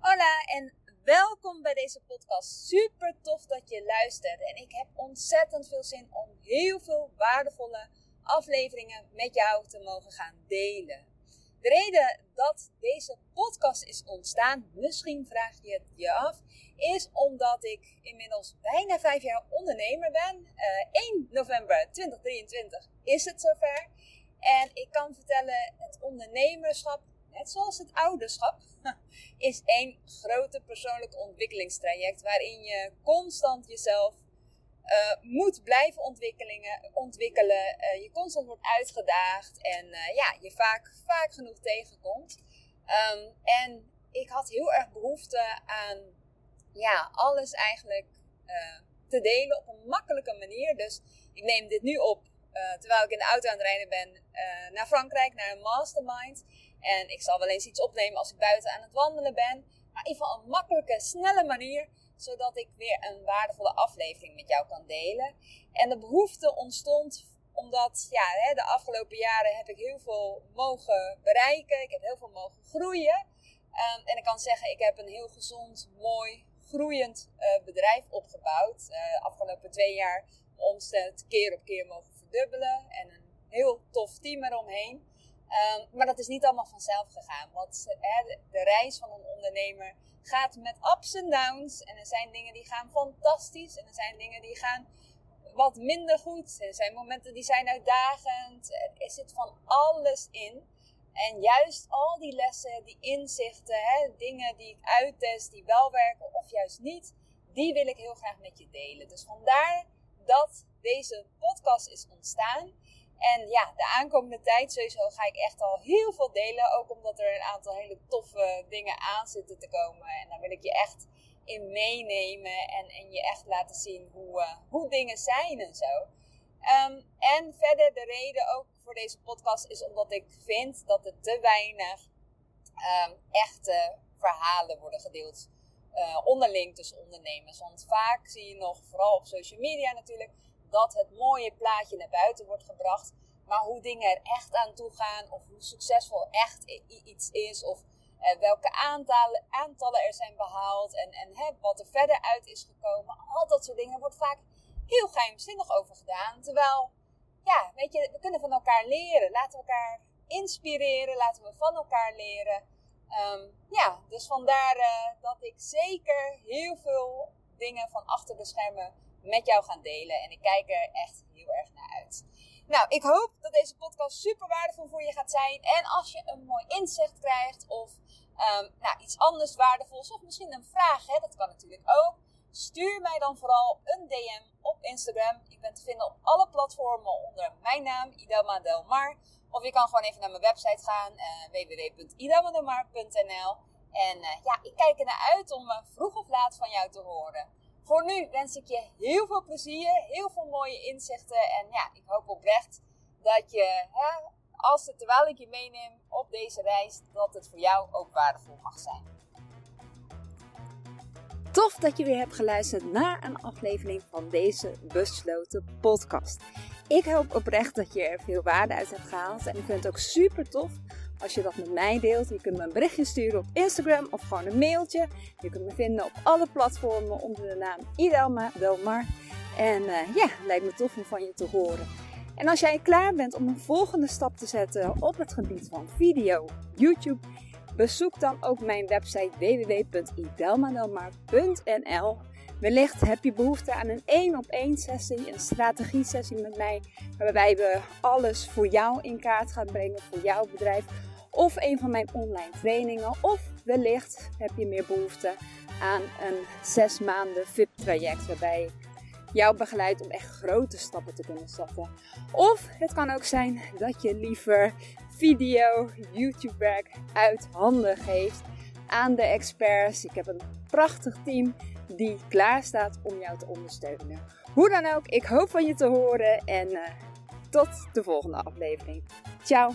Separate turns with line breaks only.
Hola en welkom bij deze podcast. Super tof dat je luistert. En ik heb ontzettend veel zin om heel veel waardevolle afleveringen met jou te mogen gaan delen. De reden dat deze podcast is ontstaan, misschien vraag je het je af, is omdat ik inmiddels bijna vijf jaar ondernemer ben. Uh, eh, 1 november 2023 is het zover. En ik kan vertellen, het ondernemerschap net zoals het ouderschap, is één grote persoonlijke ontwikkelingstraject waarin je constant jezelf uh, moet blijven ontwikkelen, uh, je constant wordt uitgedaagd en uh, ja, je vaak, vaak genoeg tegenkomt. Um, en ik had heel erg behoefte aan ja, alles eigenlijk te delen op een makkelijke manier. Dus ik neem dit nu op terwijl ik in de auto aan het rijden ben naar Frankrijk, naar een mastermind. En ik zal wel eens iets opnemen als ik buiten aan het wandelen ben. Maar in ieder geval een makkelijke, snelle manier. Zodat ik weer een waardevolle aflevering met jou kan delen. En de behoefte ontstond omdat ja, de afgelopen jaren heb ik heel veel mogen bereiken. Ik heb heel veel mogen groeien. Um, en ik kan zeggen, ik heb een heel gezond, mooi, groeiend uh, bedrijf opgebouwd. De uh, afgelopen twee jaar omzet keer op keer mogen verdubbelen. En een heel tof team eromheen. Um, maar dat is niet allemaal vanzelf gegaan. Want de, reis van een ondernemer gaat met ups en downs. En er zijn dingen die gaan fantastisch. En er zijn dingen die gaan wat minder goed. Er zijn momenten die zijn uitdagend. Er zit van alles in. En juist al die lessen, die inzichten, dingen die ik uittest, die wel werken of juist niet, die wil ik heel graag met je delen. Dus vandaar dat deze podcast is ontstaan. En ja, de aankomende tijd sowieso ga ik echt al heel veel delen. Ook omdat er een aantal hele toffe dingen aan zitten te komen. En daar wil ik je echt in meenemen. En, en je echt laten zien hoe, uh, hoe dingen zijn en zo. Um, en verder de reden ook voor deze podcast is omdat ik vind dat er te weinig um, echte verhalen worden gedeeld. Uh, onderling tussen ondernemers. Want vaak zie je nog, vooral op social media natuurlijk dat het mooie plaatje naar buiten wordt gebracht. Maar hoe dingen er echt aan toe gaan, of hoe succesvol echt iets is, of eh, welke aantallen, aantallen er zijn behaald en, en wat er verder uit is gekomen. Al dat soort dingen wordt vaak heel geheimzinnig over gedaan. Terwijl, ja, weet je, we kunnen van elkaar leren. Laten we elkaar inspireren, laten we van elkaar leren. Um, ja, dus vandaar uh, dat ik zeker heel veel dingen van achter de schermen met jou gaan delen. En ik kijk er echt heel erg naar uit. Nou, ik hoop dat deze podcast super waardevol voor je gaat zijn. En als je een mooi inzicht krijgt of um, nou, iets anders waardevols of misschien een vraag, dat kan natuurlijk ook. Stuur mij dan vooral een DM op Instagram. Ik ben te vinden op alle platformen onder mijn naam, Idama Delmar. Of je kan gewoon even naar mijn website gaan, uh, www.idamadelmar.nl. En uh, ja, ik kijk er naar uit om uh, vroeg of laat van jou te horen. Voor nu wens ik je heel veel plezier, heel veel mooie inzichten. En ja, ik hoop oprecht dat je, hè, als het, terwijl ik je meeneem op deze reis, dat het voor jou ook waardevol mag zijn.
Tof dat je weer hebt geluisterd naar een aflevering van deze besloten podcast. Ik hoop oprecht dat je er veel waarde uit hebt gehaald. En ik vind het ook super tof als je dat met mij deelt. Je kunt me een berichtje sturen op Instagram of gewoon een mailtje. Je kunt me vinden op alle platformen onder de naam Idelma Delmar. En uh, ja, lijkt me tof om van je te horen. En als jij klaar bent om een volgende stap te zetten op het gebied van video, YouTube, bezoek dan ook mijn website www.idelmadelmar.nl. Wellicht heb je behoefte aan een één op één sessie, een strategie sessie met mij, waarbij we alles voor jou in kaart gaan brengen, voor jouw bedrijf of een van mijn online trainingen. Of wellicht heb je meer behoefte aan een zes maanden VIP-traject waarbij ik jou begeleid om echt grote stappen te kunnen zetten. Of het kan ook zijn dat je liever video, YouTube-werk uit handen geeft aan de experts. Ik heb een prachtig team die klaar staat om jou te ondersteunen. Hoe dan ook, ik hoop van je te horen en uh, tot de volgende aflevering. Ciao!